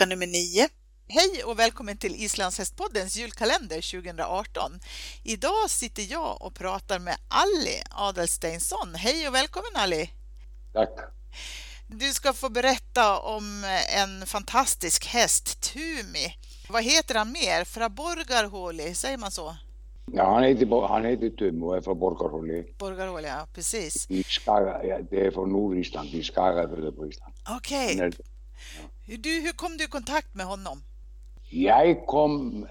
lucka nummer 9. Hej och välkommen till Islandshästpoddens julkalender 2018. Idag sitter jag och pratar med Ali Adelsteinsson. Hej och välkommen Ali! Tack! Du ska få berätta om en fantastisk häst, Tumi. Vad heter han mer? Fra Borgarholi, säger man så? Ja, han heter, han heter Tumi och är från Borgarholi. Borgarholi, ja precis. I Skaga, det är från Nordisland, i Skagafjörður på Island. Okej. Okay. Du, hur kom du i kontakt med honom? Jag kom,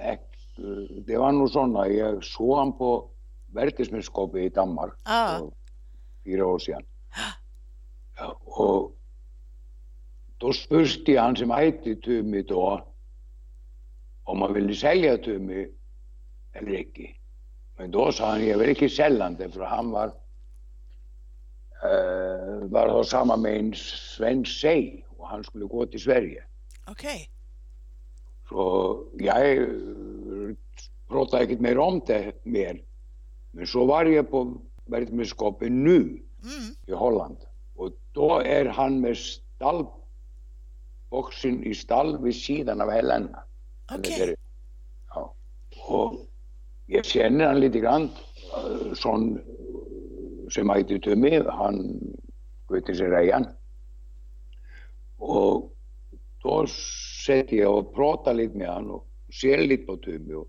det var nog sådana, jag såg han på Verkesmästerskapet i Danmark Ah. för fyra år sedan. Ja, och då spurste jag han som hette Tumi då om han ville sälja Tumi eller inte. Men då sa han, jag vill inte sälja det för han var uh, var då samma med en svensk tjej och han skulle gå till Sverige. Okej. Så jag eh, pratade inte mer om det mer. Men så var jag på världsmästerskapet nu Mm. i Holland och då är han med stallboxen i stall vid sidan av Helena. Där- Ja. Och jag känner han lite grann eh, sån eh, som heter Tumi, han sköter rejan. Och då sätter jag och pratar lite med honom och ser lite på Tumi. Och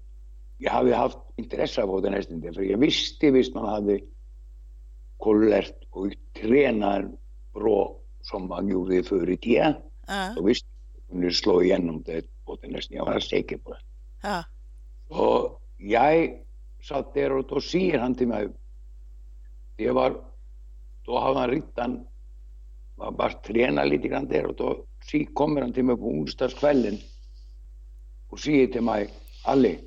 jag hade haft intresse av den hästen för jag visste visst man hade kollat och tränat bra som man gjorde förr i tiden. Ja. Då visste jag kunde slå igenom det på den hästen, jag var säker på det. Ja. Och jag satt där och då säger han till mig, det var, då hade han redan bara tränat lite grann där och då kommer han till mig på onsdagskvällen och säger till mig, Ali,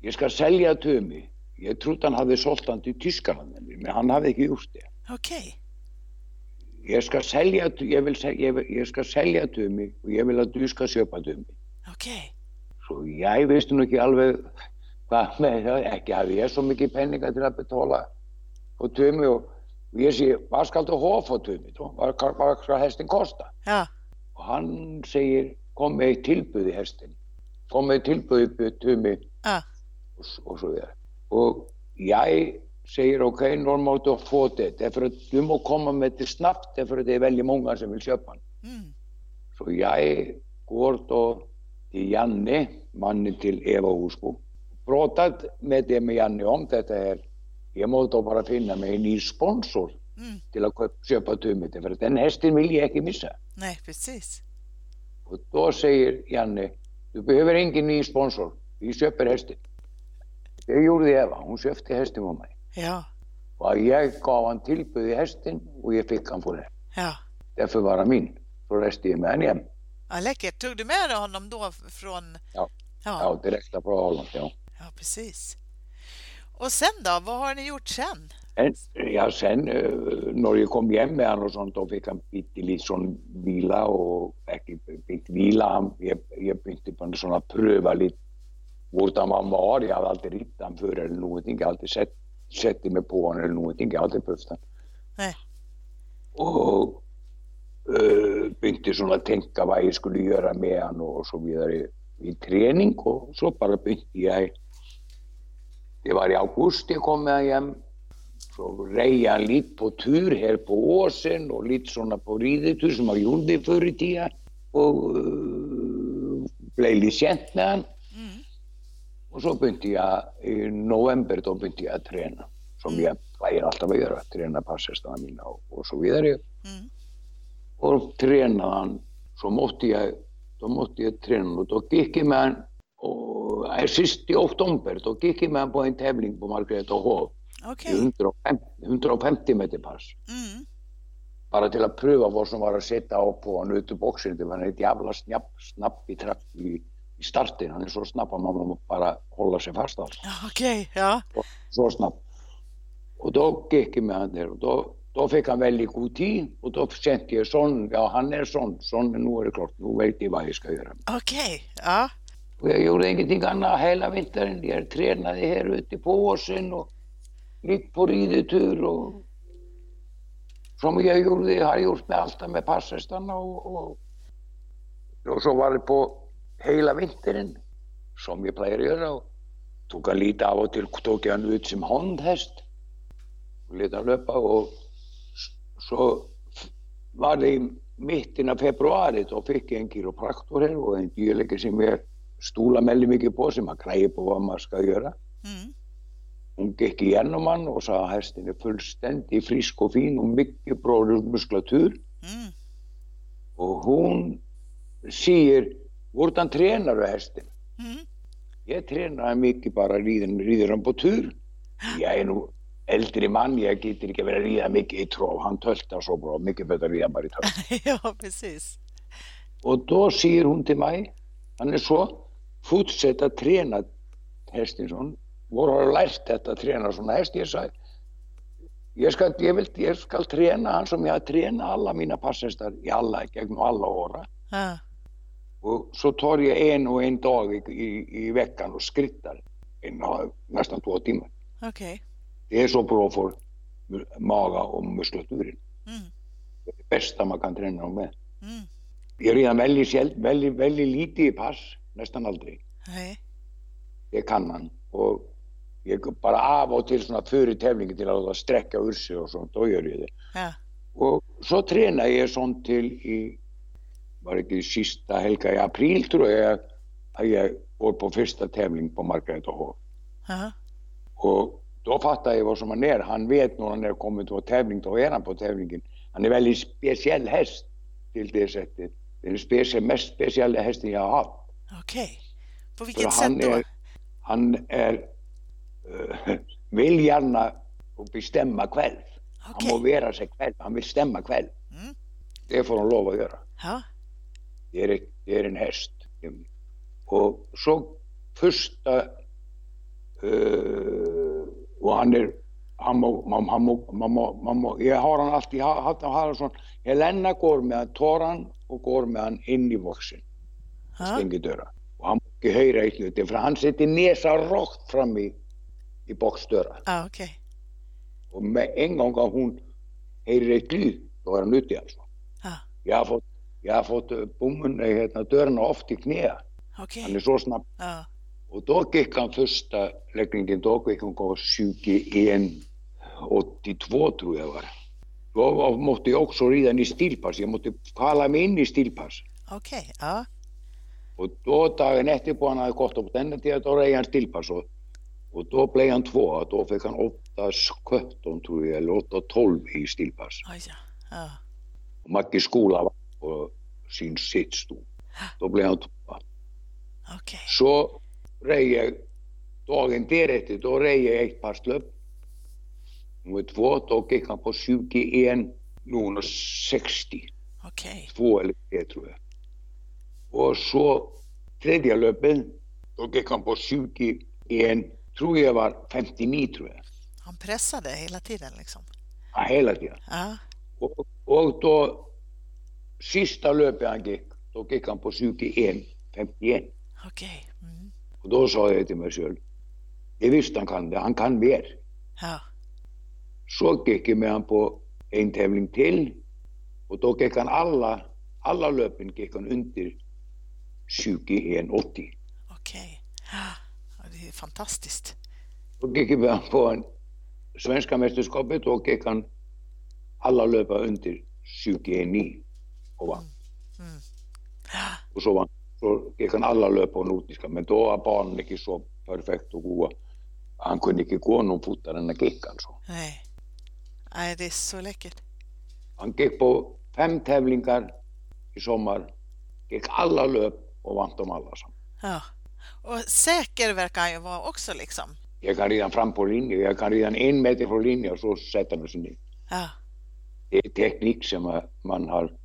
jag ska sälja Tumi. Jag trodde han hade sålt han till Tyskland, men han hade inte gjort det. Okej. Jag ska sälja, jag vill, sä- jag, vill, jag ska sälja Tumi och jag vill att du ska köpa Tumi. Okej. Så jag visste nog inte alveg hvað með það, ekki hafði ég svo mikið penninga til að betala på Tumi och, och jag säger, vad ska du ha för Tumi då? Vad, vad, vad ska hästen kosta? Ja. Och han säger, kom med ett tillbud i hästen. Kom tillbud på Tumi Ja. och, s- och så vidare. Och jag säger, okej, okay, normalt. Därför att du må komma med det snabbt, därför att det är väldigt många som vill köpa den. Mm. Så jag går då till Janne, mannen till Eva Osbo. Pratat med det med Janne om detta här. Jag måste då bara finna mig ny sponsor Mm. till att köp- köpa. För att den hästen vill jag inte missa. Nej, precis. Och då säger Janne, du behöver ingen ny sponsor. Vi köper hästen. Det gjorde Eva. Hon köpte hästen på mig. Ja. Och jag gav han tillbud i hästen och jag fick han för det. Ja. Därför var han min. Så reste jag med han hem. Ja, läckert. Tog du med honom då från... Ja. Ja. Ja, direkt från Holland. Ja. Ja, precis. Och sen då? Vad har ni gjort sen? En, ja, sen jag kom hem med honom och sånt, då fick han bitte lite sån vila och fick vila. Han, jag, jag började på en sån här pröva lite hur han var. Jag hade alltid rittat honom för eller någonting. Jag hade alltid sett, sett mig på honom eller någonting. Jag hade aldrig behövt honom. Nej. Och uh, började såna tänka vad jag skulle göra med honom och så vidare i träning och så bara började jag. Det var i augusti jag kom med hem så rei han lite på tur här på åsen och lite sådana på ridetur som man gjorde förr i tiden. Och uh, blev lite känt med han. Mm. Och så började jag i november, då började jag träna. Som jag plejer alltid att göra, träna passhästarna mina och, och så vidare. Mm. Och tränade han, så måste jag, då måste jag träna och då gick jag med han, och äh, sist i oktober, då gick han på en tävling på Margareta Hov. Okej. 150, 150 meter pass. Mm. Bara till att pröva vad som var att sätta upp på honom ute boxen. Det var en jävla snabb, snabb i, trapp, i, i starten. Han är så snabb att man måste bara hålla sig fast alltså. Ja, Okej, ja. Så snabb. Och då gick jag med honom där och då, då fick han väldigt god tid och då kände jag sån, ja han är sån, sån, nu är det klart, nu vet jag vad jag ska göra. Okej, ja. Och jag gjorde ingenting annat hela vintern. Jag tränade här ute på åsen och gick på ridetur och som jag gjorde, har gjort med allt det med passhästarna och, och och så var det på hela vintern som jag plejer göra och tog han lite av och till tog jag ut som hundhäst och lät han löpa och så var det i mitten av februari då fick jag en kiropraktor här och en dyrläge som jag stolar väldigt mycket på som har grejer på vad man ska göra. Mm. Hon gick igenom han och sa att hästen är fullständigt frisk och fin och mycket bra muskulatur. Mm. Och hon säger, hvordan tränar du hästen? Mm. Jag tränar mycket bara rider, rider han på tur. Jag är nog äldre man, jag gitter inte vilja rida mycket i trav. Han töltar så bra, mycket bättre att rida bara i trav. ja, precis. Och då säger hon till mig, han är så, fortsätt att träna hästen sån. Var har du lärt detta att träna såna häst? Jag sa, jag ska, jag, vill, jag ska träna han som jag har tränat alla mina passhästar i alla, genom alla år. Ja. Och så tar jag en och en dag i, i, i veckan och skrittar en, nästan två timmar. Okej. Det är så bra för maga och muskulaturen. Mm. Det är det bästa man kan träna dem med. Mm. Jag rider väldigt, säll- väldigt, väldigt lite i pass, nästan aldrig. Nej. Det kan man. Och jag går bara av och till sådana före tävlingen till att sträcka ur sig och sånt, då gör jag det. Ja. Och så tränar jag sånt till i, var det inte sista helga i april tror jag, att jag går på första tävling på Margareta H. Ja. Och då fattar jag vad som han är. Han vet när han är kommit på tävling, då är han på tävlingen. Han är väldigt speciell häst till det sättet. Det är den speciell, mest speciella hästen jag har haft. Okej. På För vilket han sätt då? är, han är, uh, vill gärna bestämma själv. Han Okej. må vera sig själv, han stämma själv. Mm. Det får han lov att göra. Ja. Det är, det är en häst. Och så första eh, och han han han må, man må, jag har han alltid ha- haft har han sån, Helena går med han, tar han och går med han in i boxen, Ja. stänger dörren. Och han må inte höra i slutet för han sätter näsan rakt fram i, i boxdörren. Ja, okej. Och med en gång har hon hör ett ljud, då är han ute alltså. Ja. Jag har fått, jag har fått eh, bommen, eh, hérna, dörrarna oft i knä. Okej. Han är så snabb. Ja. Och då gick han första läggningen, då gick han på 21, 82 tror jag var. Då var- måste jag också rida i stilpass, jag måste kvala mig in i stilpass. Okej. Ja. Och då dagen efterpå han hade gått upp denna tiden, då red han stilpass och, och då blev han två, då fick han 8, 17 tror jag, eller 8, 12 i ja. Ja. Och Maggi skola var på sin sittstol. Då blev han två. Okej. Så red jag dagen därefter, då red jag ett par löp. Nummer två, då gick han på 21, nummer 60. Okej. Två eller tre tror jag. Och så tredje löpet, då gick han på 21, tror jag var 59 tror jag. Han pressade hela tiden liksom. Ja, hela tiden. Ja. Och, och då sista löpet han gick, då gick han på 21, 51. Okej. Mm. Och då sa jag till mig själv, det visste han kan det, han kan mer. Ja. Så gick jag med han på en tävling till och då gick han alla, alla löpen gick han under 21,80. Okej. Ja, det är fantastiskt. Då gick han på en svenska mästerskapet och gick han alla löpa under 21,9 och vann. Mm. Ja. Och så, vann, så gick han alla löp på nordiska men då var banan inte så perfekt och goda. Han kunde inte gå någon fortare än han gick alltså. Nej. Nej, det är så läckert. Han gick på fem tävlingar i sommar, gick alla löp och vann dem alla. sam. Ja. Och säker verkar han ju vara också liksom. Jag kan rida fram på linje, jag kan rida en meter från linje och så sätter man sig ner. Ja. Det är teknik som man- har.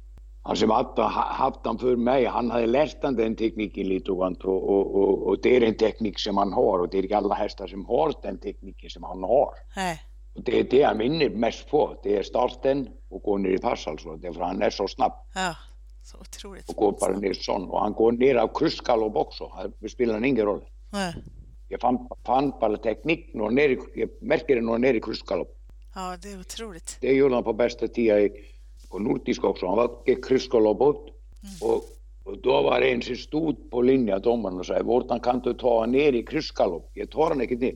Han som hade ha- haft den för mig, han hade lärt han den tekniken lite grann och, och, och, och det är en teknik som han har och det är inte alla hästar som har den tekniken som han har. Nej. Och det är det han vinner mest på, det är starten och gå ner i pass alltså, därför han är så snabb. Ja. Så otroligt. och går bara ner sån. Och han går ner av kryssgalopp också. Det spelar ingen roll. Nej. Jag fann, fann bara teknik när han ner, i- jag märker det när han är ner i kryssgalopp. Ja, det är otroligt. Det gjorde han på bästa tiden i, på nordisk också. Han var, gick kryssgalopp ut och Och då var det en som stod på linjen, domaren, och sa, Vortan kan du ta han ner i kryssgalopp? Jag tar han inte ner.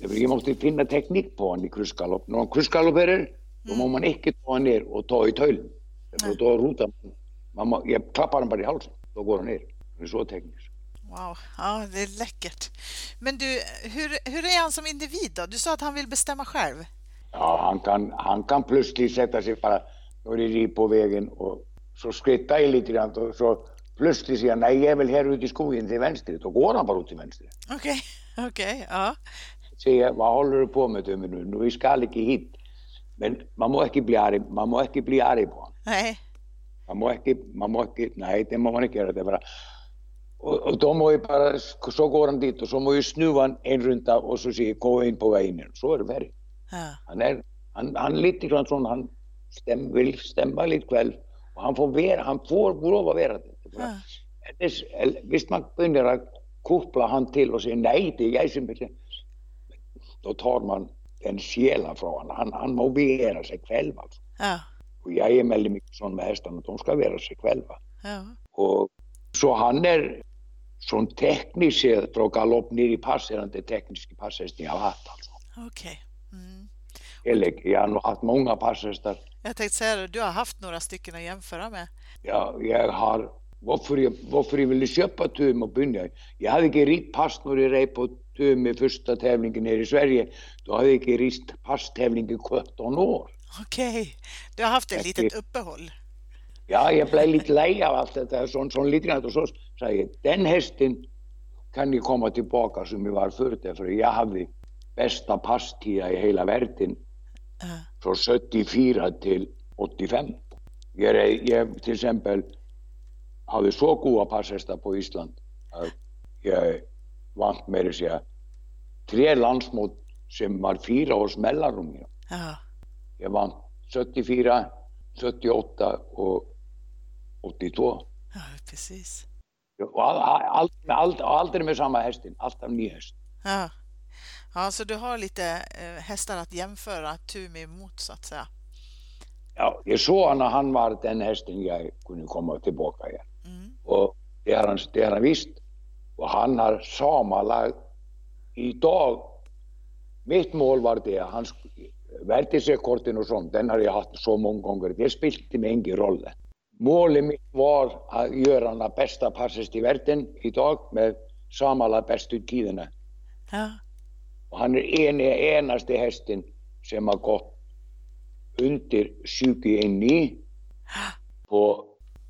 Jag måste finna teknik på han i kryssgalopp. När han kryssgalopperar, då må man inte ta han ner och ta i töjlen. För då rotar man. Man må, jag klappar han bara i halsen, då går han ner. Det är så tekniskt. Wow, ja det är läckert. Men du, hur, hur är han som individ då? Du sa att han vill bestämma själv. Ja, han kan, han kan plötsligt sätta sig bara, då är det på vägen och så skrittar jag lite grann och så plötsligt säger han nej, jag är väl här ute i skogen till vänster. Då går han bara ut till vänster. Okej, okay, okej, okay, ja. Säger, vad håller du på med nu? Vi ska inte hit. Men man må inte bli arg, man må inte bli arg på honom. Nej. Man må inte, man må inte, nej det må man inte göra. Det bara, och, och då må jag bara, så går han dit och så må jag snuva en runda och så säger gå in på vägen. Så är det värre. Ja. Han är, han, han är lite grann sån, han stäm, vill stämma lite kväll. Och han får, vera, han får lov att vara det. Ja. Visst man börjar att koppla han till och säga nej, det är jag som bestämmer. Då tar man den själen från honom. Han, han må vera sig själv alltså. Ja. Och jag är väldigt mycket sån med hästarna att de ska vara sig själva. Ja. Och, så han är sån tekniskt sett från galopp ner i passerande teknisk passhästing jag har haft alltså. Okej. Mm. Eller jag har nog haft många passhästar. Jag tänkte säga det, du har haft några stycken att jämföra med. Ja, jag har, varför jag, varför jag ville köpa Tum och börja. Jag hade inte ritt pass när jag red på Tum i första tävlingen här i Sverige. Då hade jag inte ritt passtävling i 17 år. Okej, du har haft ett litet uppehåll. Ja, jag blev lite lei av allt detta, sån, sån lite grann och så sa jag, den hästen kan ni komma tillbaka som jag var förut, för jag hade bästa passtida i hela världen Ja. från 74 till 85. Jag, jag till exempel hade så goda passhästar på Island att jag vann med det säga tre landsmål som var fyra års mellanrum. Ja. Jag vann 74, 78 och 82. ja, precis. Och all, allt, allt, allt är med samma hästen, allt är ny häst. Ja. ja, så du har lite eh, hästar att jämföra Tumi mot så att säga. Ja, jag såg när han var den hästen jag kunde komma tillbaka igen. Mm. Och det har han, det har han visst. Och han har samma lag idag. Mitt mål var det, hans världsrekorden och sånt, den har jag haft så många gånger. Det spelade mig ingen roll. Målet mitt var att göra den bästa passet i världen idag med samma bästa tiderna. Ja. Och han är en, enaste hästen som har gått under 21 på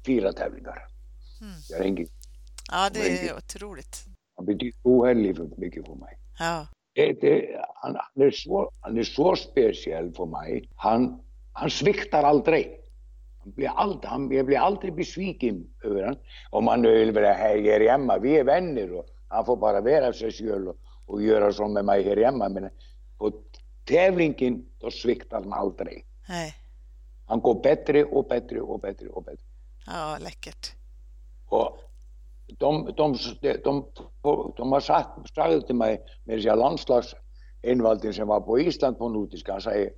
fyra tävlingar. Mm. Jag har ingen, ja, det är otroligt. han betyder oerhört mycket för mig. Ja. Det, det, han, han, är så, han är så speciell för mig. Han, han sviktar aldrig. Han blir aldrig, han, jag blir aldrig besviken över honom. Om han nu vill vara här, här hemma, vi är vänner och han får bara vara sig själv och, och göra som med mig här hemma. Men på tävlingen, då sviktar han aldrig. Nej. Han går bättre och bättre och bättre och bättre. Ja, läckert. Och de, de, de har sagt, sagt till mig med sin landslagsinvalden som var på Island på Nordiska, han säger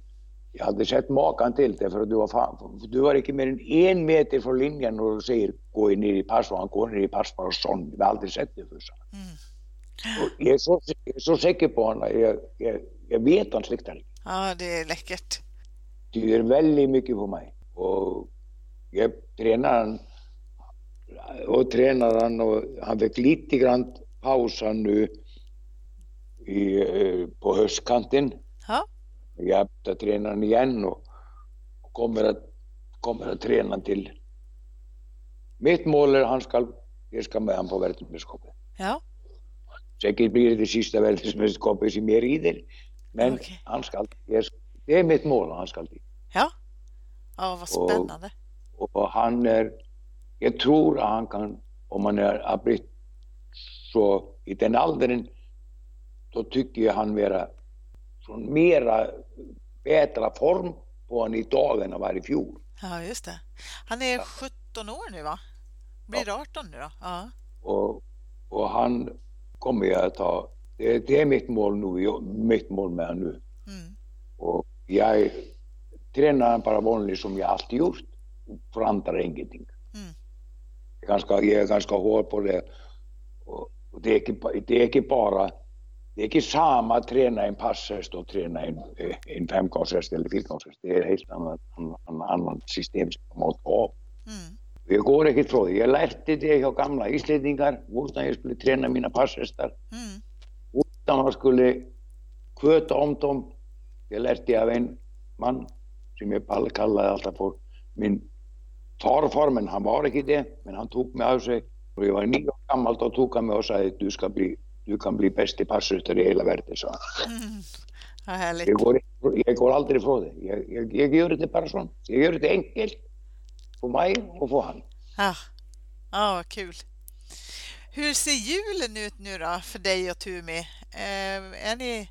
jag hade sett makan till det för att du var, du var inte mer än en meter från linjen och du säger gå ner i pass och han går ner i pass bara sån. Jag har aldrig sett det förr. Mm. Så, jag är så säker på honom. Jag, jag, jag vet han släktar inte. Ja, det är läckert. Det gör väldigt mycket för mig. Och jag tränar han och tränar han och han fick lite grann paus han nu i, eh, på höstkanten. Ja. Jag ska träna han igen och och kommer att, kommer att träna till mitt mål är att han ska, jag ska med han på världsmästerskapet. Ja. Säkert blir det det sista världsmästerskapet som jag rider. Men Okej. han ska, jag, det är mitt mål, han ska dit. Ja. Ja, vad Och- spännande. Och han är, jag tror att han kan, om han är, blivit så i den åldern, då tycker jag han vara från mera, bättre form på honom idag än han var i fjol. Ja, just det. Han är 17 år nu, va? Blir 18 nu då? Ja. Och, och han kommer jag att ta, det, det är mitt mål nu, jag- mitt mål med honom nu. Mm. Och jag tränar bara vanligt som jag alltid gjort, förändrar ingenting. Ganska, jag är ganska och det, är inte, det är inte bara, det är inte samma att träna en passhäst och träna en, en femgångshäst eller fyrgångshäst. Det är ett helt annat, annat, annat system som man måste ha. Mm. Går inte från det. Jag lärde det hjá gamla íslendingar utan jag skulle träna mina passhästar. Mm. Utan man skulle kvöta om dem. Det lärde jag av en man som jag kallade alltaf för min farfar, men han var inte det. Men han tog mig av sig. Och jag var nio år gammal, då tog han mig och sa att du, ska bli, du kan bli bäst passhästar i hela världen, sa han. Mm. Jag, går, jag går aldrig ifrån det. Jag, jag, jag gör det bara så. Jag gör det enkelt för mig och för han. Ja, ah, vad kul. Hur ser julen ut nu då för dig och Tumi? Eh, är, ni,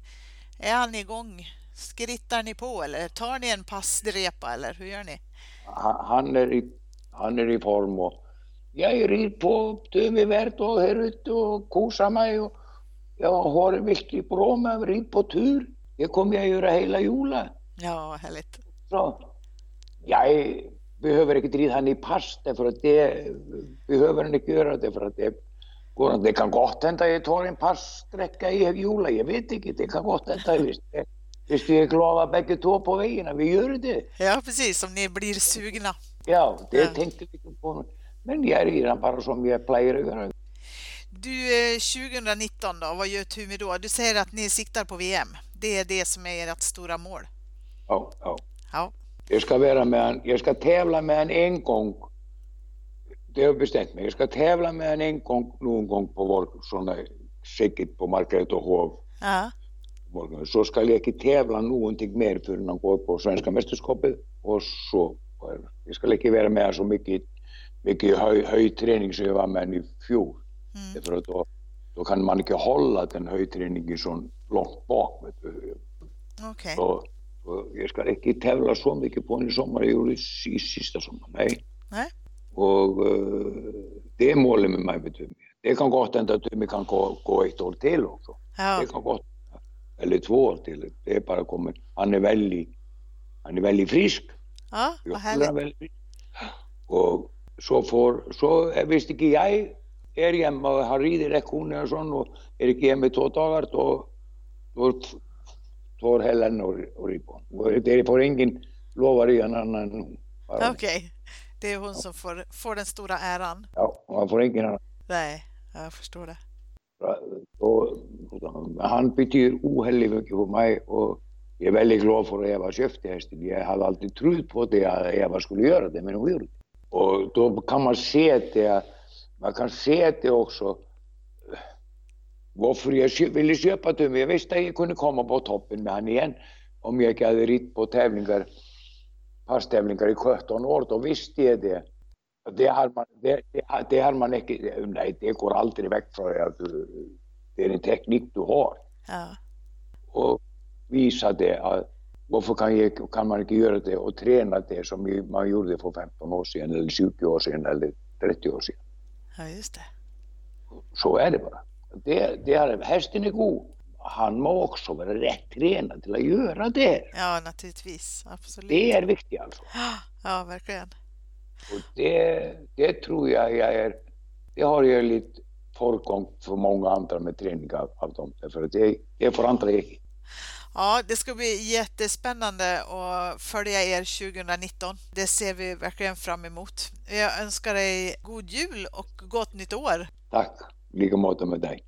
är han igång? Skrittar ni på eller tar ni en passdrepa eller hur gör ni? Han är i, han är i form och jag rir på Tumivert och här ute och kosar mig jag har det viktigt bra med att rida på tur. Det kommer jag göra hela julen. Ja, härligt. Så, jag behöver inte rida han i pass därför att det behöver han inte göra därför att det går Det kan gott hända jag tar en passsträcka i jula, jag vet inte, det kan gott hända visst. Visst vi är glada bägge två på vägarna, vi gör det. Ja precis, om ni blir sugna. Ja, det ja. tänkte vi på. Men jag rider bara som jag plejer att göra. Du, 2019 då, vad gör Tumi då? Du säger att ni siktar på VM. Det är det som är ert stora mål. Ja, ja. ja. Jag ska, vara med en, jag ska tävla med en en gång. Det har jag bestämt mig. Jag ska tävla med en en gång någon gång på vår sådana säkert på Hov. Ja. Så ska jag inte tävla någonting mer förrän han går på svenska mästerskapet och så. Jag ska inte vara med så mycket, mycket höj, höjträning som jag var med i fjol. Mm. För att då, då kan man inte hålla den höjträningen så långt bak. Okay. Så, jag ska inte tävla så mycket på en sommar, jag gjorde i sista sommar, nej. nej. Och uh, det är målet med mig, vet du. Det kan gott hända att vi kan gå, gå ett år till också. Ja. Det kan gott, eller två år till. Det är bara kommit. Han är väldigt, han är väldigt frisk. Ja, vad härligt. Och så får, så visst inte jag är hemma och har ridit lektioner och sånt och är inte hemma i två dagar då, då tar Helen och, och Rippon. Det får ingen lova rida annan än hon. Okej, okay. det är hon som får, får den stora äran. Ja, man får ingen annan. Nej, jag förstår det. Och, han betyder ohälligt mycket för mig och jag är väldigt glad för att Eva köpte hästen. Jag hade alltid trott på det att Eva skulle göra det, men hon gjorde det. Och då kan man se det, man kan se det också varför jag ville köpa Tumi. Jag visste att jag kunde komma på toppen med han igen om jag inte hade ritt på tävlingar, passtävlingar i 17 år, då visste jag det. Det har man, det, det har man inte, nej det går aldrig väck från att det är en teknik du har. Ja. Och visa det, att varför kan, jag, kan man inte göra det och träna det som man gjorde för 15 år sedan eller 20 år sedan eller 30 år sedan. Ja, just det. Så är det bara det, det är, hästen är god. Han må också vara rätt tränad till att göra det. Ja, naturligtvis. Absolut. Det är viktigt alltså. Ja, verkligen. Och det, det tror jag jag är, det har jag lite förgång för många andra med träning av, av dem. För det, det får andra inte. Ja, det ska bli jättespännande att följa er 2019. Det ser vi verkligen fram emot. Jag önskar dig god jul och gott nytt år. Tack! lika måte med dig.